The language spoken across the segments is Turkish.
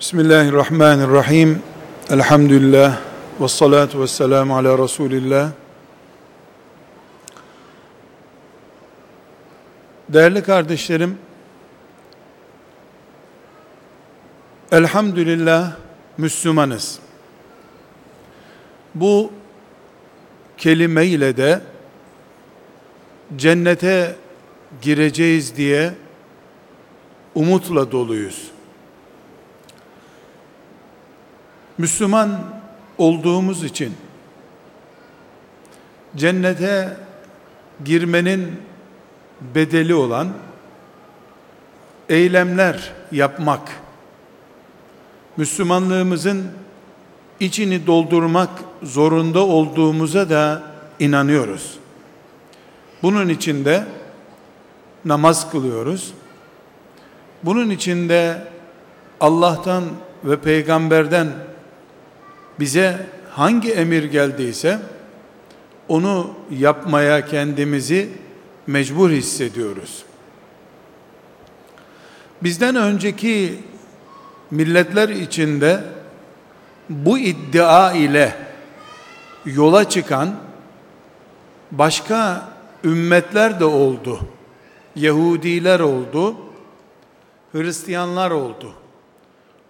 Bismillahirrahmanirrahim. Elhamdülillah. Ve salatu ve selamu ala Resulillah. Değerli kardeşlerim, elhamdülillah Müslümanız. Bu kelime ile de cennete gireceğiz diye umutla doluyuz. Müslüman olduğumuz için cennete girmenin bedeli olan eylemler yapmak, Müslümanlığımızın içini doldurmak zorunda olduğumuza da inanıyoruz. Bunun içinde namaz kılıyoruz. Bunun içinde Allah'tan ve peygamberden bize hangi emir geldiyse onu yapmaya kendimizi mecbur hissediyoruz. Bizden önceki milletler içinde bu iddia ile yola çıkan başka ümmetler de oldu. Yahudiler oldu, Hristiyanlar oldu.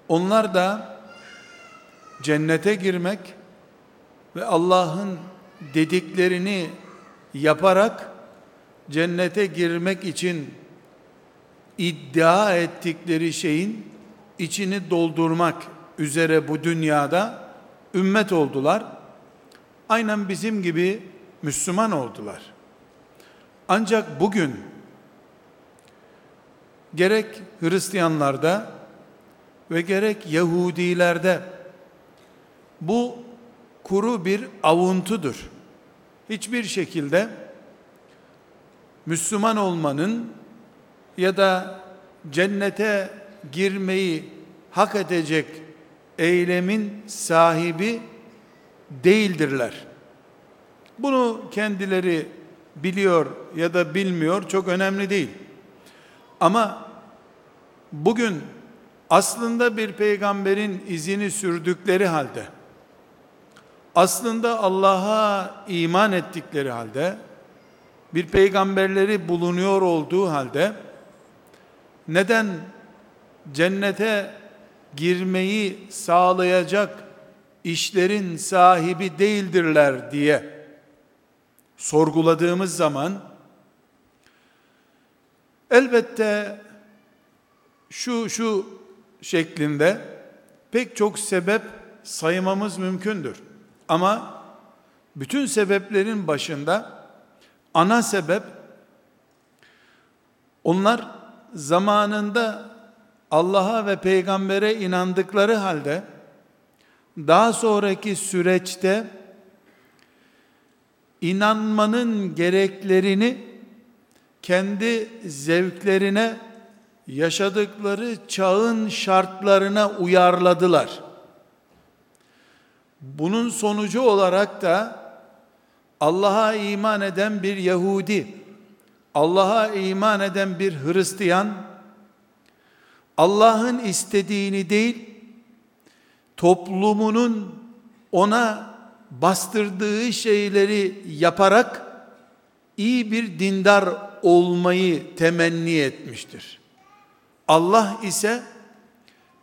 Onlar da cennete girmek ve Allah'ın dediklerini yaparak cennete girmek için iddia ettikleri şeyin içini doldurmak üzere bu dünyada ümmet oldular. Aynen bizim gibi Müslüman oldular. Ancak bugün gerek Hristiyanlarda ve gerek Yahudilerde bu kuru bir avuntudur. Hiçbir şekilde Müslüman olmanın ya da cennete girmeyi hak edecek eylemin sahibi değildirler. Bunu kendileri biliyor ya da bilmiyor çok önemli değil. Ama bugün aslında bir peygamberin izini sürdükleri halde aslında Allah'a iman ettikleri halde bir peygamberleri bulunuyor olduğu halde neden cennete girmeyi sağlayacak işlerin sahibi değildirler diye sorguladığımız zaman elbette şu şu şeklinde pek çok sebep saymamız mümkündür. Ama bütün sebeplerin başında ana sebep onlar zamanında Allah'a ve peygambere inandıkları halde daha sonraki süreçte inanmanın gereklerini kendi zevklerine yaşadıkları çağın şartlarına uyarladılar. Bunun sonucu olarak da Allah'a iman eden bir Yahudi, Allah'a iman eden bir Hristiyan, Allah'ın istediğini değil, toplumunun ona bastırdığı şeyleri yaparak iyi bir dindar olmayı temenni etmiştir. Allah ise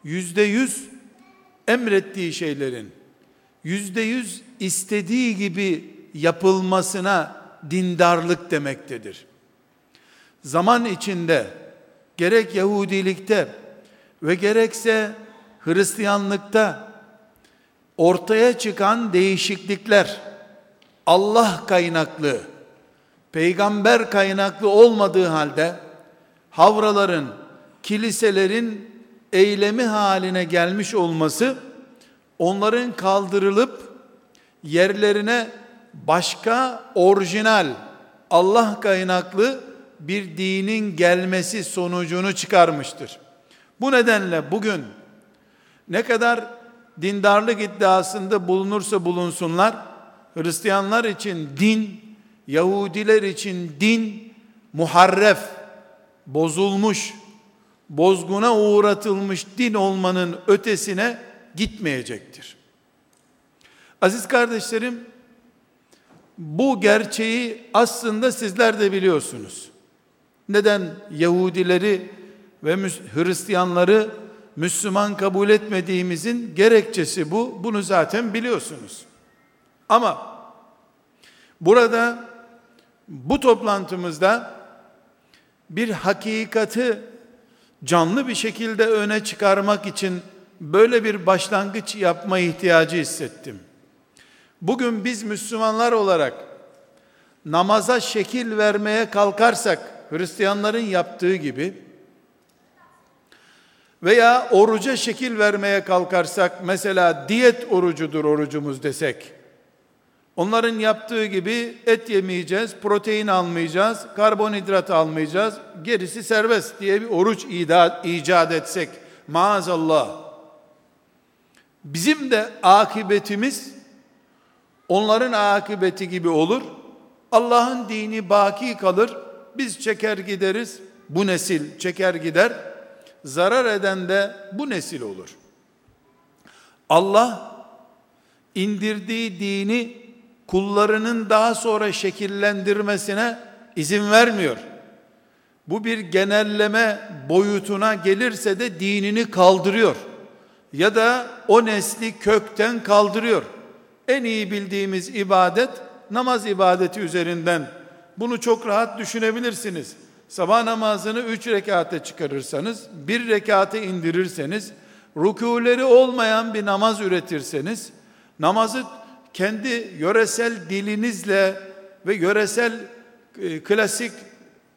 yüzde yüz emrettiği şeylerin yüzde yüz istediği gibi yapılmasına dindarlık demektedir. Zaman içinde gerek Yahudilikte ve gerekse Hristiyanlıkta ortaya çıkan değişiklikler Allah kaynaklı, peygamber kaynaklı olmadığı halde havraların, kiliselerin eylemi haline gelmiş olması onların kaldırılıp yerlerine başka orijinal Allah kaynaklı bir dinin gelmesi sonucunu çıkarmıştır. Bu nedenle bugün ne kadar dindarlık iddiasında bulunursa bulunsunlar, Hristiyanlar için din, Yahudiler için din muharref, bozulmuş, bozguna uğratılmış din olmanın ötesine gitmeyecektir. Aziz kardeşlerim, bu gerçeği aslında sizler de biliyorsunuz. Neden Yahudileri ve Hristiyanları Müslüman kabul etmediğimizin gerekçesi bu. Bunu zaten biliyorsunuz. Ama burada bu toplantımızda bir hakikati canlı bir şekilde öne çıkarmak için böyle bir başlangıç yapma ihtiyacı hissettim. Bugün biz Müslümanlar olarak namaza şekil vermeye kalkarsak Hristiyanların yaptığı gibi veya oruca şekil vermeye kalkarsak mesela diyet orucudur orucumuz desek onların yaptığı gibi et yemeyeceğiz, protein almayacağız, karbonhidrat almayacağız, gerisi serbest diye bir oruç icat etsek maazallah bizim de akıbetimiz onların akıbeti gibi olur. Allah'ın dini baki kalır. Biz çeker gideriz. Bu nesil çeker gider. Zarar eden de bu nesil olur. Allah indirdiği dini kullarının daha sonra şekillendirmesine izin vermiyor. Bu bir genelleme boyutuna gelirse de dinini kaldırıyor. Ya da o nesli kökten kaldırıyor. En iyi bildiğimiz ibadet namaz ibadeti üzerinden. Bunu çok rahat düşünebilirsiniz. Sabah namazını üç rekate çıkarırsanız, bir rekate indirirseniz, rükûleri olmayan bir namaz üretirseniz, namazı kendi yöresel dilinizle ve yöresel e, klasik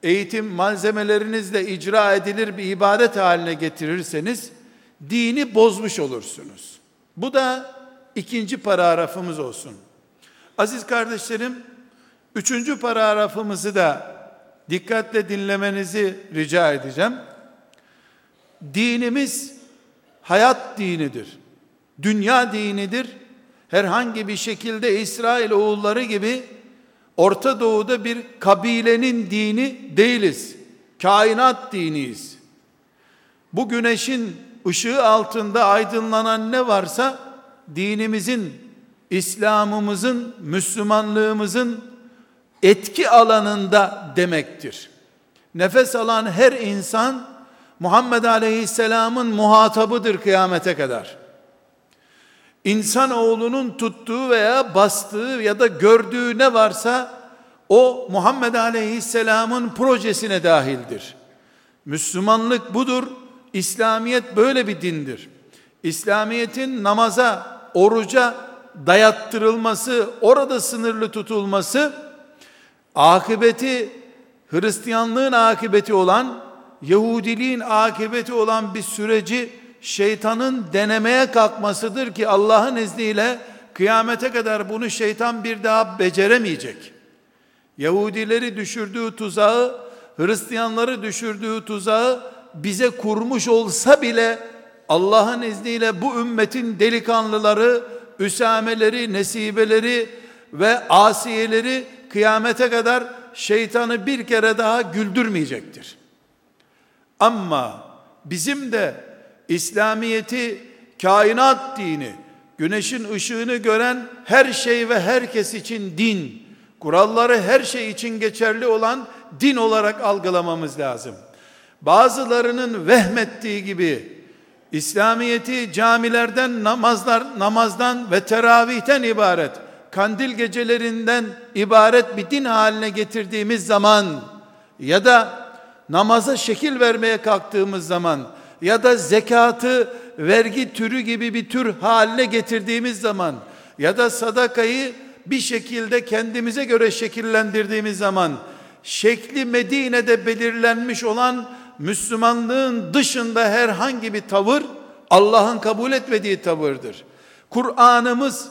eğitim malzemelerinizle icra edilir bir ibadet haline getirirseniz, dini bozmuş olursunuz. Bu da ikinci paragrafımız olsun. Aziz kardeşlerim, üçüncü paragrafımızı da dikkatle dinlemenizi rica edeceğim. Dinimiz hayat dinidir. Dünya dinidir. Herhangi bir şekilde İsrail oğulları gibi Orta Doğu'da bir kabilenin dini değiliz. Kainat diniyiz. Bu güneşin ışığı altında aydınlanan ne varsa dinimizin, İslam'ımızın, Müslümanlığımızın etki alanında demektir. Nefes alan her insan Muhammed Aleyhisselam'ın muhatabıdır kıyamete kadar. İnsan oğlunun tuttuğu veya bastığı ya da gördüğü ne varsa o Muhammed Aleyhisselam'ın projesine dahildir. Müslümanlık budur. İslamiyet böyle bir dindir. İslamiyetin namaza, oruca dayattırılması, orada sınırlı tutulması, akıbeti, Hristiyanlığın akıbeti olan, Yahudiliğin akıbeti olan bir süreci şeytanın denemeye kalkmasıdır ki Allah'ın izniyle kıyamete kadar bunu şeytan bir daha beceremeyecek. Yahudileri düşürdüğü tuzağı, Hristiyanları düşürdüğü tuzağı bize kurmuş olsa bile Allah'ın izniyle bu ümmetin delikanlıları, üsameleri, nesibeleri ve asiyeleri kıyamete kadar şeytanı bir kere daha güldürmeyecektir. Ama bizim de İslamiyeti kainat dini, güneşin ışığını gören her şey ve herkes için din, kuralları her şey için geçerli olan din olarak algılamamız lazım. Bazılarının vehmettiği gibi İslamiyeti camilerden namazlar namazdan ve teravihten ibaret kandil gecelerinden ibaret bir din haline getirdiğimiz zaman ya da namaza şekil vermeye kalktığımız zaman ya da zekatı vergi türü gibi bir tür haline getirdiğimiz zaman ya da sadakayı bir şekilde kendimize göre şekillendirdiğimiz zaman şekli Medine'de belirlenmiş olan Müslümanlığın dışında herhangi bir tavır Allah'ın kabul etmediği tavırdır. Kur'an'ımız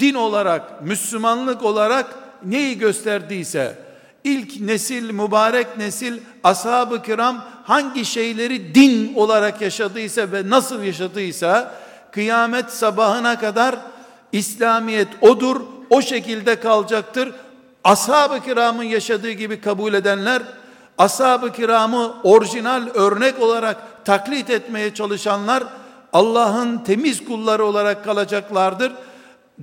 din olarak, Müslümanlık olarak neyi gösterdiyse ilk nesil, mübarek nesil, ashab-ı kiram hangi şeyleri din olarak yaşadıysa ve nasıl yaşadıysa kıyamet sabahına kadar İslamiyet odur, o şekilde kalacaktır. Ashab-ı kiramın yaşadığı gibi kabul edenler ashab-ı kiramı orijinal örnek olarak taklit etmeye çalışanlar Allah'ın temiz kulları olarak kalacaklardır.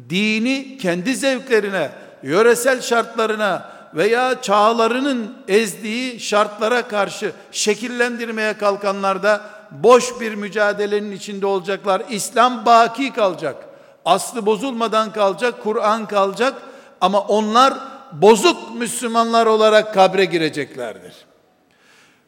Dini kendi zevklerine, yöresel şartlarına veya çağlarının ezdiği şartlara karşı şekillendirmeye kalkanlar da boş bir mücadelenin içinde olacaklar. İslam baki kalacak. Aslı bozulmadan kalacak, Kur'an kalacak ama onlar bozuk Müslümanlar olarak kabre gireceklerdir.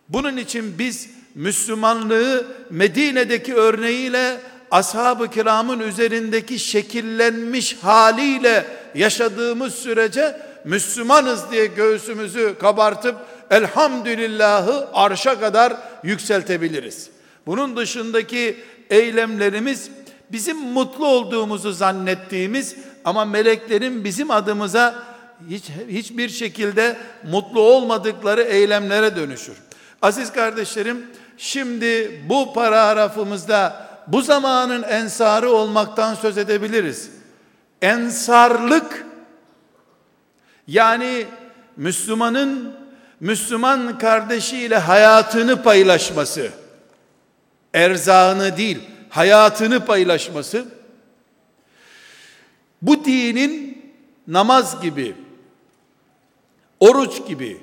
Bunun için biz Müslümanlığı Medine'deki örneğiyle ashab-ı kiramın üzerindeki şekillenmiş haliyle yaşadığımız sürece Müslümanız diye göğsümüzü kabartıp elhamdülillahı arşa kadar yükseltebiliriz. Bunun dışındaki eylemlerimiz bizim mutlu olduğumuzu zannettiğimiz ama meleklerin bizim adımıza hiç, hiçbir şekilde mutlu olmadıkları eylemlere dönüşür. Aziz kardeşlerim, şimdi bu paragrafımızda bu zamanın ensarı olmaktan söz edebiliriz. Ensarlık yani Müslümanın Müslüman kardeşiyle hayatını paylaşması, erzağını değil, hayatını paylaşması, bu dinin namaz gibi, oruç gibi,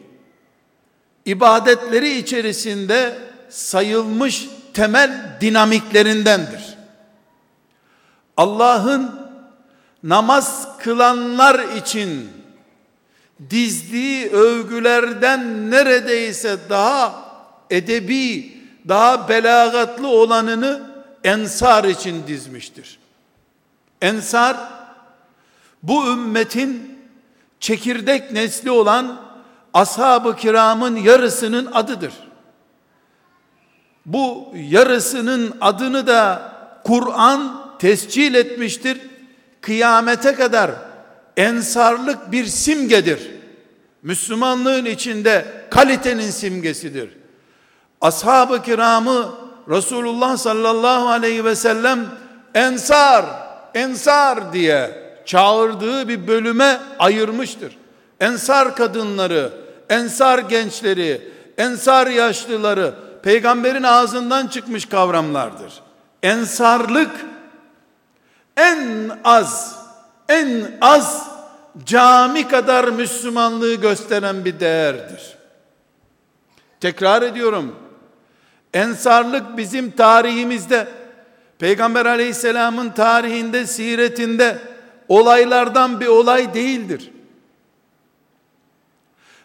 ibadetleri içerisinde sayılmış temel dinamiklerindendir. Allah'ın namaz kılanlar için dizdiği övgülerden neredeyse daha edebi, daha belagatlı olanını ensar için dizmiştir. Ensar bu ümmetin çekirdek nesli olan ashab-ı kiramın yarısının adıdır. Bu yarısının adını da Kur'an tescil etmiştir. Kıyamete kadar ensarlık bir simgedir. Müslümanlığın içinde kalitenin simgesidir. Ashab-ı kiramı Resulullah sallallahu aleyhi ve sellem ensar, ensar diye çağırdığı bir bölüme ayırmıştır. Ensar kadınları, ensar gençleri, ensar yaşlıları peygamberin ağzından çıkmış kavramlardır. Ensarlık en az en az cami kadar Müslümanlığı gösteren bir değerdir. Tekrar ediyorum. Ensarlık bizim tarihimizde Peygamber Aleyhisselam'ın tarihinde, siretinde olaylardan bir olay değildir.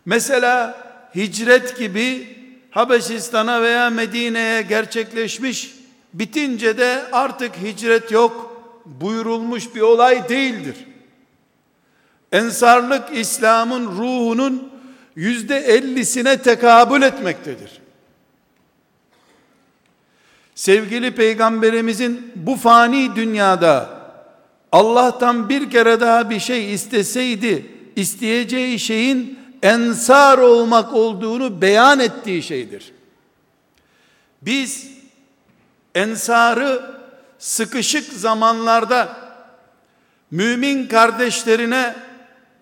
Mesela hicret gibi Habeşistan'a veya Medine'ye gerçekleşmiş, bitince de artık hicret yok buyurulmuş bir olay değildir. Ensarlık İslam'ın ruhunun yüzde ellisine tekabül etmektedir. Sevgili peygamberimizin bu fani dünyada Allah'tan bir kere daha bir şey isteseydi, isteyeceği şeyin ensar olmak olduğunu beyan ettiği şeydir. Biz ensarı sıkışık zamanlarda mümin kardeşlerine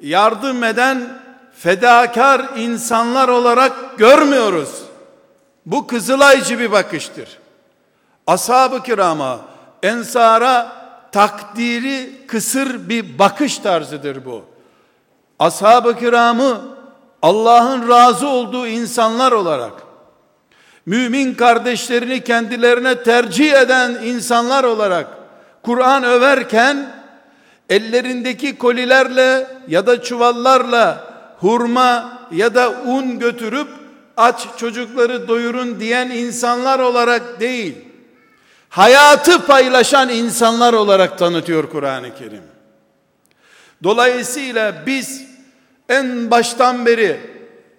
yardım eden fedakar insanlar olarak görmüyoruz. Bu kızılaycı bir bakıştır. Ashab-ı kirama, ensara takdiri kısır bir bakış tarzıdır bu. Ashab-ı kiramı Allah'ın razı olduğu insanlar olarak mümin kardeşlerini kendilerine tercih eden insanlar olarak Kur'an överken ellerindeki kolilerle ya da çuvallarla hurma ya da un götürüp aç çocukları doyurun diyen insanlar olarak değil hayatı paylaşan insanlar olarak tanıtıyor Kur'an-ı Kerim. Dolayısıyla biz en baştan beri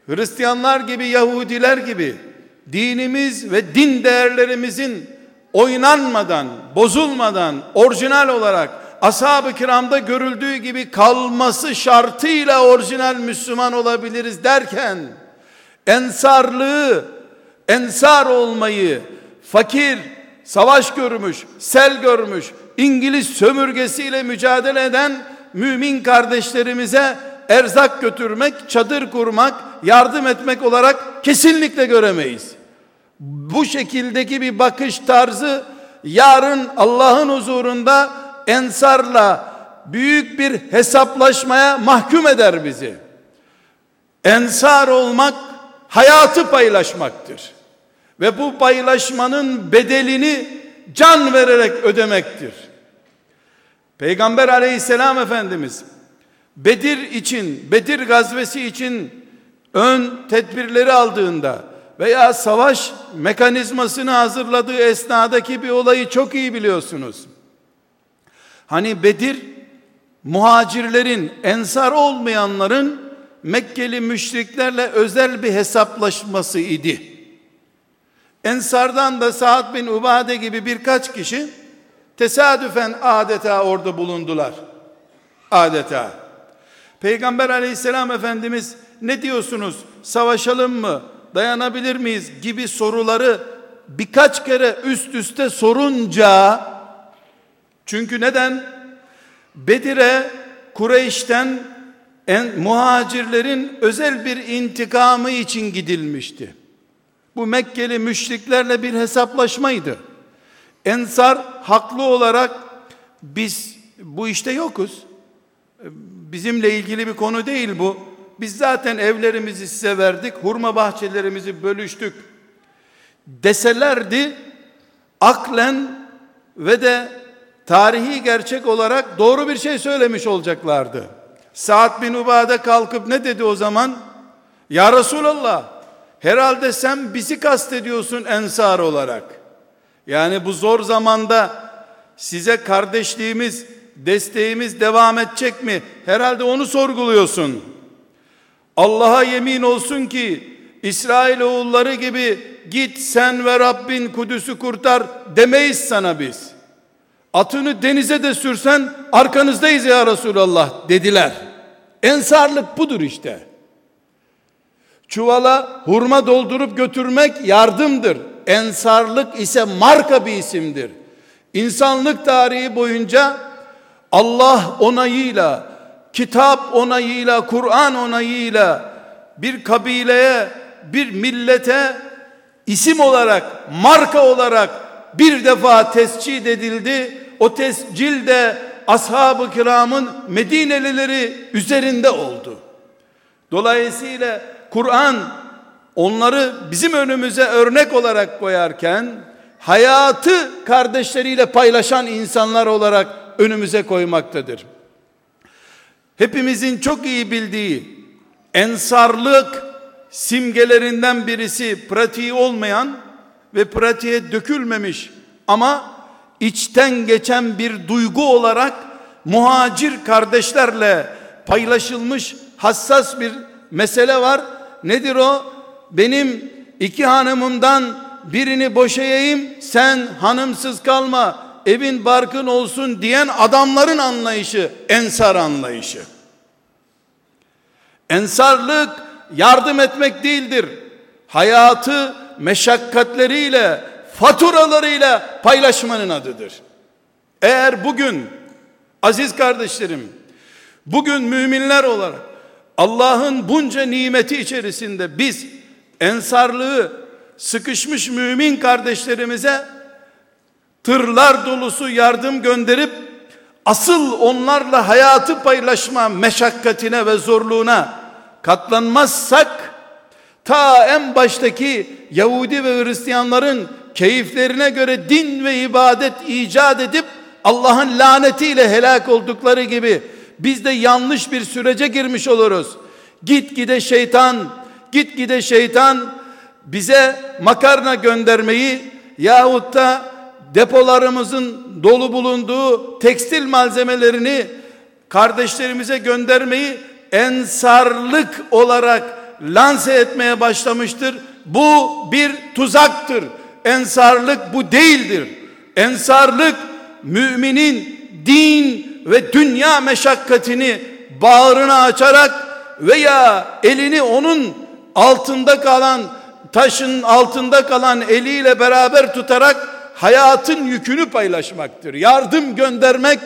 Hristiyanlar gibi Yahudiler gibi dinimiz ve din değerlerimizin oynanmadan, bozulmadan, orijinal olarak ashab-ı kiramda görüldüğü gibi kalması şartıyla orijinal Müslüman olabiliriz derken ensarlığı, ensar olmayı, fakir, savaş görmüş, sel görmüş, İngiliz sömürgesiyle mücadele eden mümin kardeşlerimize erzak götürmek, çadır kurmak, yardım etmek olarak kesinlikle göremeyiz. Bu şekildeki bir bakış tarzı yarın Allah'ın huzurunda ensarla büyük bir hesaplaşmaya mahkum eder bizi. Ensar olmak hayatı paylaşmaktır. Ve bu paylaşmanın bedelini can vererek ödemektir. Peygamber aleyhisselam efendimiz Bedir için, Bedir gazvesi için ön tedbirleri aldığında veya savaş mekanizmasını hazırladığı esnadaki bir olayı çok iyi biliyorsunuz. Hani Bedir muhacirlerin, ensar olmayanların Mekkeli müşriklerle özel bir hesaplaşması idi. Ensardan da Sa'd bin Ubade gibi birkaç kişi tesadüfen adeta orada bulundular. Adeta. Peygamber aleyhisselam efendimiz ne diyorsunuz savaşalım mı dayanabilir miyiz gibi soruları birkaç kere üst üste sorunca çünkü neden Bedir'e Kureyş'ten en, muhacirlerin özel bir intikamı için gidilmişti. Bu Mekkeli müşriklerle bir hesaplaşmaydı. Ensar haklı olarak biz bu işte yokuz. Bizimle ilgili bir konu değil bu. Biz zaten evlerimizi size verdik, hurma bahçelerimizi bölüştük deselerdi aklen ve de tarihi gerçek olarak doğru bir şey söylemiş olacaklardı. Sa'd bin Ubade kalkıp ne dedi o zaman? Ya Resulallah herhalde sen bizi kastediyorsun ensar olarak. Yani bu zor zamanda size kardeşliğimiz, desteğimiz devam edecek mi? Herhalde onu sorguluyorsun. Allah'a yemin olsun ki İsrail oğulları gibi git sen ve Rabbin Kudüs'ü kurtar demeyiz sana biz. Atını denize de sürsen arkanızdayız ya Resulallah dediler. Ensarlık budur işte. Çuvala hurma doldurup götürmek yardımdır. Ensarlık ise marka bir isimdir. İnsanlık tarihi boyunca Allah onayıyla, kitap onayıyla, Kur'an onayıyla bir kabileye, bir millete isim olarak, marka olarak bir defa tescil edildi. O tescil de ashab-ı kiramın Medinelileri üzerinde oldu. Dolayısıyla Kur'an onları bizim önümüze örnek olarak koyarken hayatı kardeşleriyle paylaşan insanlar olarak önümüze koymaktadır. Hepimizin çok iyi bildiği ensarlık simgelerinden birisi pratiği olmayan ve pratiğe dökülmemiş ama içten geçen bir duygu olarak muhacir kardeşlerle paylaşılmış hassas bir mesele var. Nedir o? Benim iki hanımımdan birini boşayayım, sen hanımsız kalma, evin barkın olsun diyen adamların anlayışı, ensar anlayışı. Ensarlık yardım etmek değildir. Hayatı meşakkatleriyle, faturalarıyla paylaşmanın adıdır. Eğer bugün aziz kardeşlerim, bugün müminler olarak Allah'ın bunca nimeti içerisinde biz ensarlığı sıkışmış mümin kardeşlerimize tırlar dolusu yardım gönderip asıl onlarla hayatı paylaşma meşakkatine ve zorluğuna katlanmazsak ta en baştaki Yahudi ve Hristiyanların keyiflerine göre din ve ibadet icat edip Allah'ın lanetiyle helak oldukları gibi biz de yanlış bir sürece girmiş oluruz. Git gide şeytan, git gide şeytan bize makarna göndermeyi yahut da depolarımızın dolu bulunduğu tekstil malzemelerini kardeşlerimize göndermeyi ensarlık olarak lanse etmeye başlamıştır. Bu bir tuzaktır. Ensarlık bu değildir. Ensarlık müminin din ve dünya meşakkatini bağrına açarak veya elini onun altında kalan taşın altında kalan eliyle beraber tutarak hayatın yükünü paylaşmaktır. Yardım göndermek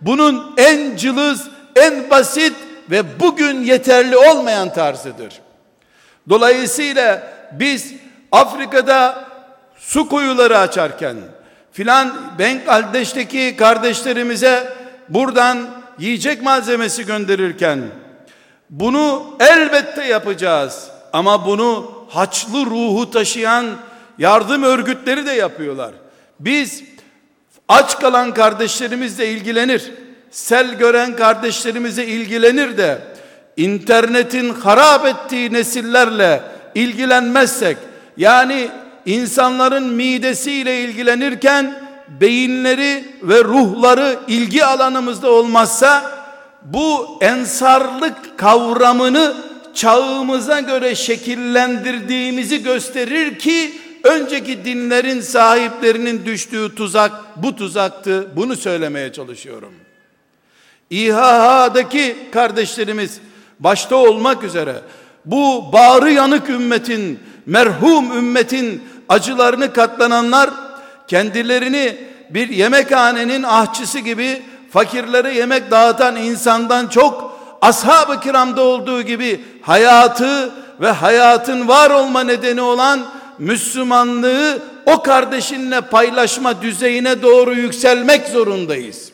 bunun en cılız, en basit ve bugün yeterli olmayan tarzıdır. Dolayısıyla biz Afrika'da su kuyuları açarken filan Bangladeş'teki kardeşlerimize buradan yiyecek malzemesi gönderirken bunu elbette yapacağız. Ama bunu haçlı ruhu taşıyan yardım örgütleri de yapıyorlar. Biz aç kalan kardeşlerimizle ilgilenir. Sel gören kardeşlerimize ilgilenir de internetin harap ettiği nesillerle ilgilenmezsek yani insanların midesiyle ilgilenirken beyinleri ve ruhları ilgi alanımızda olmazsa bu ensarlık kavramını çağımıza göre şekillendirdiğimizi gösterir ki önceki dinlerin sahiplerinin düştüğü tuzak bu tuzaktı. Bunu söylemeye çalışıyorum. İHH'daki kardeşlerimiz başta olmak üzere bu bağrı yanık ümmetin, merhum ümmetin acılarını katlananlar kendilerini bir yemekhanenin ahçısı gibi fakirlere yemek dağıtan insandan çok ashab-ı kiramda olduğu gibi hayatı ve hayatın var olma nedeni olan Müslümanlığı o kardeşinle paylaşma düzeyine doğru yükselmek zorundayız.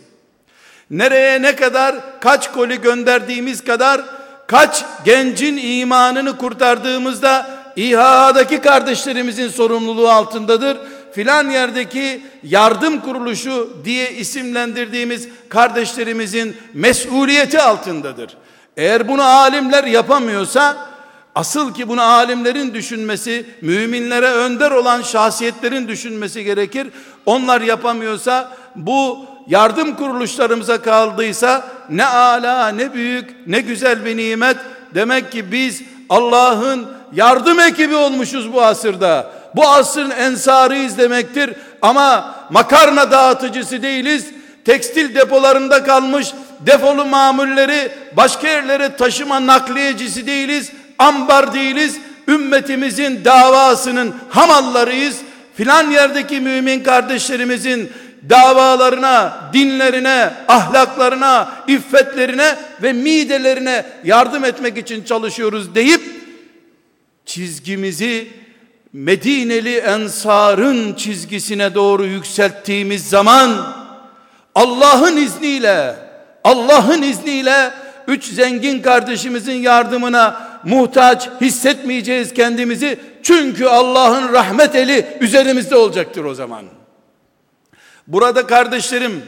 Nereye ne kadar kaç koli gönderdiğimiz kadar kaç gencin imanını kurtardığımızda İHA'daki kardeşlerimizin sorumluluğu altındadır. Filan yerdeki yardım kuruluşu diye isimlendirdiğimiz kardeşlerimizin mesuliyeti altındadır. Eğer bunu alimler yapamıyorsa asıl ki bunu alimlerin düşünmesi, müminlere önder olan şahsiyetlerin düşünmesi gerekir. Onlar yapamıyorsa bu yardım kuruluşlarımıza kaldıysa ne ala ne büyük ne güzel bir nimet. Demek ki biz Allah'ın yardım ekibi olmuşuz bu asırda. Bu asrın ensarıyız demektir. Ama makarna dağıtıcısı değiliz. Tekstil depolarında kalmış defolu mamulleri başka yerlere taşıma nakliyecisi değiliz. Ambar değiliz. Ümmetimizin davasının hamallarıyız. Filan yerdeki mümin kardeşlerimizin davalarına, dinlerine, ahlaklarına, iffetlerine ve midelerine yardım etmek için çalışıyoruz deyip çizgimizi Medineli ensarın çizgisine doğru yükselttiğimiz zaman Allah'ın izniyle Allah'ın izniyle üç zengin kardeşimizin yardımına muhtaç hissetmeyeceğiz kendimizi. Çünkü Allah'ın rahmet eli üzerimizde olacaktır o zaman. Burada kardeşlerim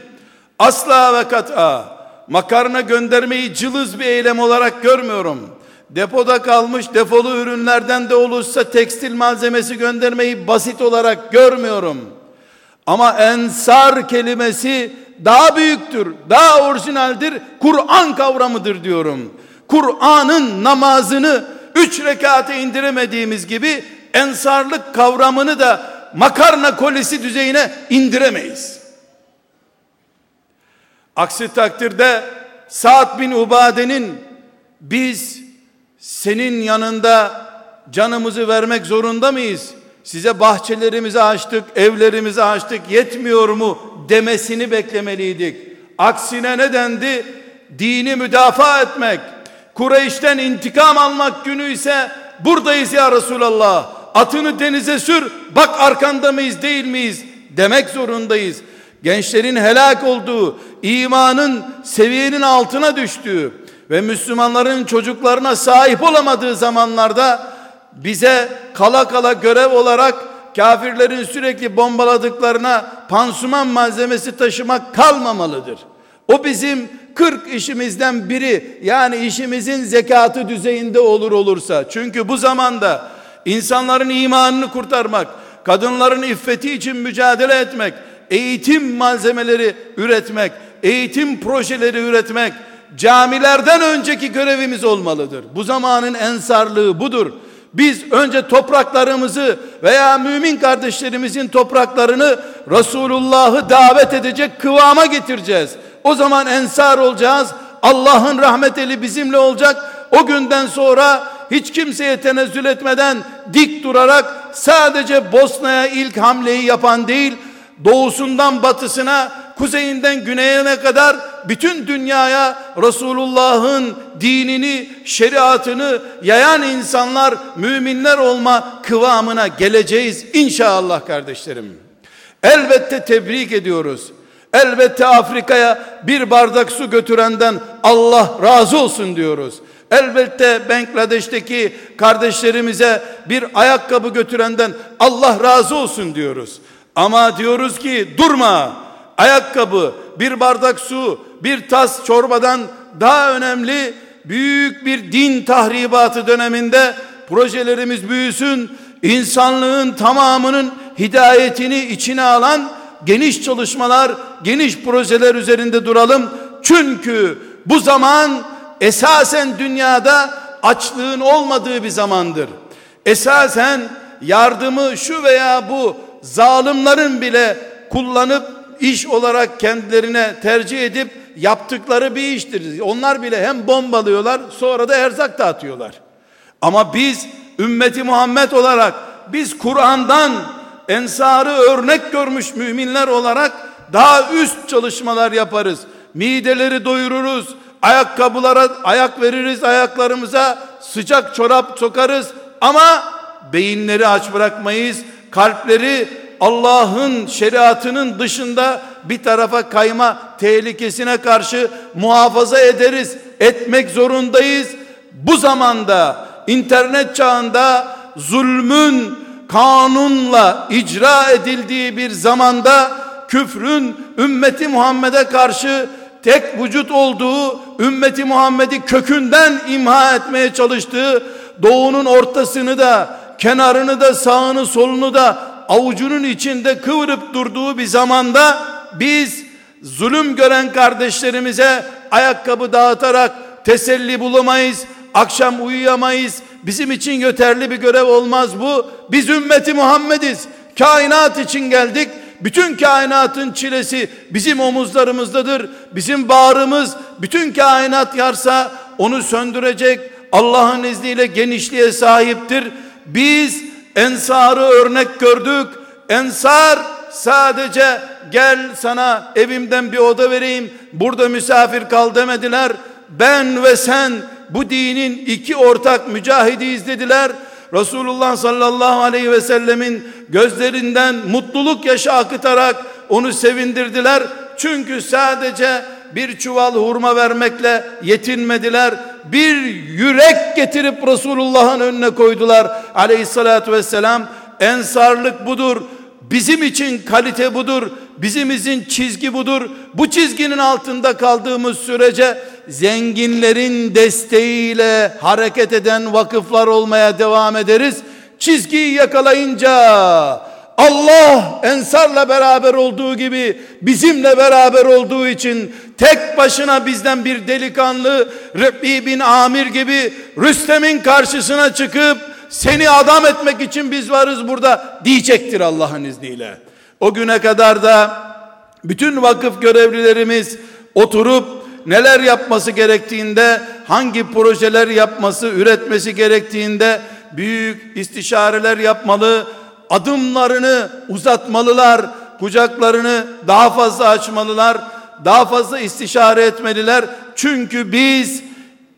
asla ve kat'a makarna göndermeyi cılız bir eylem olarak görmüyorum. Depoda kalmış defolu ürünlerden de olursa tekstil malzemesi göndermeyi basit olarak görmüyorum. Ama ensar kelimesi daha büyüktür, daha orijinaldir, Kur'an kavramıdır diyorum. Kur'an'ın namazını üç rekate indiremediğimiz gibi ensarlık kavramını da makarna kolisi düzeyine indiremeyiz. Aksi takdirde Sa'd bin Ubade'nin biz senin yanında canımızı vermek zorunda mıyız? Size bahçelerimizi açtık, evlerimizi açtık, yetmiyor mu demesini beklemeliydik. Aksine ne dendi? Dini müdafaa etmek, Kureyş'ten intikam almak günü ise buradayız ya Resulallah. Atını denize sür, bak arkanda mıyız değil miyiz demek zorundayız. Gençlerin helak olduğu, imanın seviyenin altına düştüğü ve Müslümanların çocuklarına sahip olamadığı zamanlarda bize kala kala görev olarak kafirlerin sürekli bombaladıklarına pansuman malzemesi taşımak kalmamalıdır. O bizim 40 işimizden biri yani işimizin zekatı düzeyinde olur olursa çünkü bu zamanda insanların imanını kurtarmak, kadınların iffeti için mücadele etmek, eğitim malzemeleri üretmek, eğitim projeleri üretmek camilerden önceki görevimiz olmalıdır. Bu zamanın ensarlığı budur. Biz önce topraklarımızı veya mümin kardeşlerimizin topraklarını Resulullah'ı davet edecek kıvama getireceğiz. O zaman ensar olacağız. Allah'ın rahmet eli bizimle olacak. O günden sonra hiç kimseye tenezzül etmeden dik durarak sadece Bosna'ya ilk hamleyi yapan değil, doğusundan batısına kuzeyinden güneyine kadar bütün dünyaya Resulullah'ın dinini, şeriatını yayan insanlar, müminler olma kıvamına geleceğiz inşallah kardeşlerim. Elbette tebrik ediyoruz. Elbette Afrika'ya bir bardak su götürenden Allah razı olsun diyoruz. Elbette Bangladeş'teki kardeşlerimize bir ayakkabı götürenden Allah razı olsun diyoruz. Ama diyoruz ki durma. Ayakkabı, bir bardak su, bir tas çorbadan daha önemli büyük bir din tahribatı döneminde projelerimiz büyüsün. insanlığın tamamının hidayetini içine alan geniş çalışmalar, geniş projeler üzerinde duralım. Çünkü bu zaman esasen dünyada açlığın olmadığı bir zamandır. Esasen yardımı şu veya bu zalimlerin bile kullanıp iş olarak kendilerine tercih edip yaptıkları bir iştir. Onlar bile hem bombalıyorlar sonra da erzak dağıtıyorlar. Ama biz ümmeti Muhammed olarak biz Kur'an'dan ensarı örnek görmüş müminler olarak daha üst çalışmalar yaparız. Mideleri doyururuz. Ayakkabılara ayak veririz ayaklarımıza. Sıcak çorap sokarız. Ama beyinleri aç bırakmayız. Kalpleri Allah'ın şeriatının dışında bir tarafa kayma tehlikesine karşı muhafaza ederiz. Etmek zorundayız. Bu zamanda internet çağında zulmün kanunla icra edildiği bir zamanda küfrün ümmeti Muhammed'e karşı tek vücut olduğu, ümmeti Muhammed'i kökünden imha etmeye çalıştığı, doğunun ortasını da, kenarını da, sağını solunu da avucunun içinde kıvırıp durduğu bir zamanda biz zulüm gören kardeşlerimize ayakkabı dağıtarak teselli bulamayız, akşam uyuyamayız, Bizim için yeterli bir görev olmaz bu. Biz ümmeti Muhammediz. Kainat için geldik. Bütün kainatın çilesi bizim omuzlarımızdadır. Bizim bağrımız bütün kainat yarsa onu söndürecek Allah'ın izniyle genişliğe sahiptir. Biz ensarı örnek gördük. Ensar sadece gel sana evimden bir oda vereyim burada misafir kal demediler. Ben ve sen bu dinin iki ortak mücahidiyiz dediler. Resulullah sallallahu aleyhi ve sellemin gözlerinden mutluluk yaşı akıtarak onu sevindirdiler. Çünkü sadece bir çuval hurma vermekle yetinmediler. Bir yürek getirip Resulullah'ın önüne koydular. Aleyhissalatü vesselam ensarlık budur. Bizim için kalite budur. Bizimizin çizgi budur. Bu çizginin altında kaldığımız sürece zenginlerin desteğiyle hareket eden vakıflar olmaya devam ederiz. Çizgiyi yakalayınca Allah ensarla beraber olduğu gibi bizimle beraber olduğu için tek başına bizden bir delikanlı Rebbi bin Amir gibi Rüstem'in karşısına çıkıp seni adam etmek için biz varız burada diyecektir Allah'ın izniyle. O güne kadar da bütün vakıf görevlilerimiz oturup neler yapması gerektiğinde, hangi projeler yapması, üretmesi gerektiğinde büyük istişareler yapmalı, adımlarını uzatmalılar, kucaklarını daha fazla açmalılar, daha fazla istişare etmeliler. Çünkü biz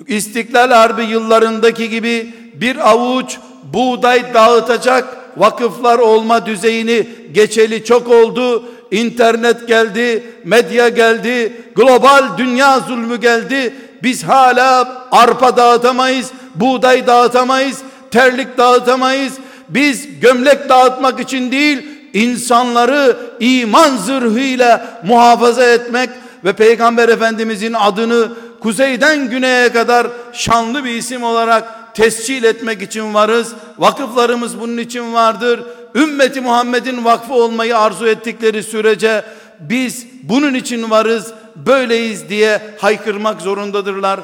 İstiklal Harbi yıllarındaki gibi bir avuç buğday dağıtacak vakıflar olma düzeyini geçeli çok oldu internet geldi, medya geldi, global dünya zulmü geldi. Biz hala arpa dağıtamayız, buğday dağıtamayız, terlik dağıtamayız. Biz gömlek dağıtmak için değil, insanları iman zırhıyla muhafaza etmek ve Peygamber Efendimizin adını kuzeyden güneye kadar şanlı bir isim olarak tescil etmek için varız. Vakıflarımız bunun için vardır ümmeti Muhammed'in vakfı olmayı arzu ettikleri sürece biz bunun için varız, böyleyiz diye haykırmak zorundadırlar.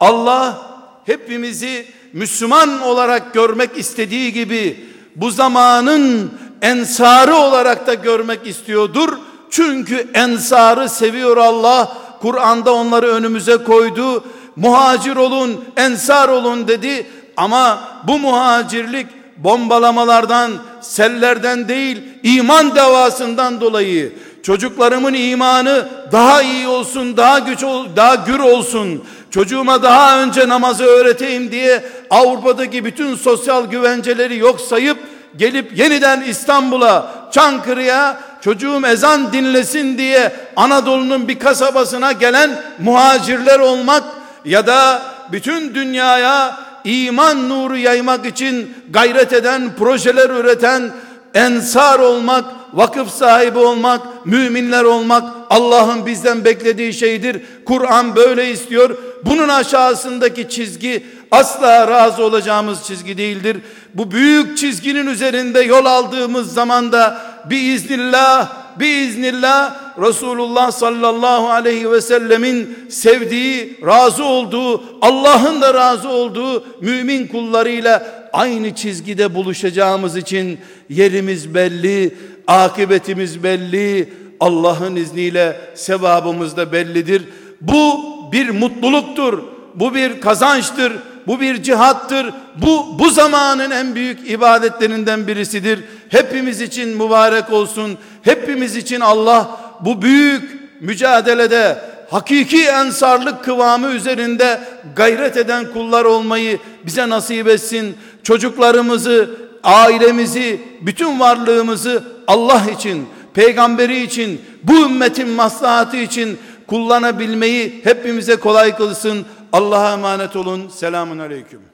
Allah hepimizi Müslüman olarak görmek istediği gibi bu zamanın ensarı olarak da görmek istiyordur. Çünkü ensarı seviyor Allah. Kur'an'da onları önümüze koydu. Muhacir olun, ensar olun dedi. Ama bu muhacirlik bombalamalardan, sellerden değil, iman davasından dolayı çocuklarımın imanı daha iyi olsun, daha güç ol, daha gür olsun. Çocuğuma daha önce namazı öğreteyim diye Avrupa'daki bütün sosyal güvenceleri yok sayıp gelip yeniden İstanbul'a, Çankırı'ya çocuğum ezan dinlesin diye Anadolu'nun bir kasabasına gelen muhacirler olmak ya da bütün dünyaya iman nuru yaymak için gayret eden, projeler üreten ensar olmak, vakıf sahibi olmak, müminler olmak Allah'ın bizden beklediği şeydir. Kur'an böyle istiyor. Bunun aşağısındaki çizgi asla razı olacağımız çizgi değildir. Bu büyük çizginin üzerinde yol aldığımız zamanda biiznillah biiznillah Resulullah sallallahu aleyhi ve sellemin sevdiği, razı olduğu, Allah'ın da razı olduğu mümin kullarıyla aynı çizgide buluşacağımız için yerimiz belli, akıbetimiz belli, Allah'ın izniyle sevabımız da bellidir. Bu bir mutluluktur, bu bir kazançtır, bu bir cihattır. Bu bu zamanın en büyük ibadetlerinden birisidir. Hepimiz için mübarek olsun. Hepimiz için Allah bu büyük mücadelede hakiki ensarlık kıvamı üzerinde gayret eden kullar olmayı bize nasip etsin. Çocuklarımızı, ailemizi, bütün varlığımızı Allah için, peygamberi için, bu ümmetin maslahatı için kullanabilmeyi hepimize kolay kılsın. Allah'a emanet olun. Selamun aleyküm.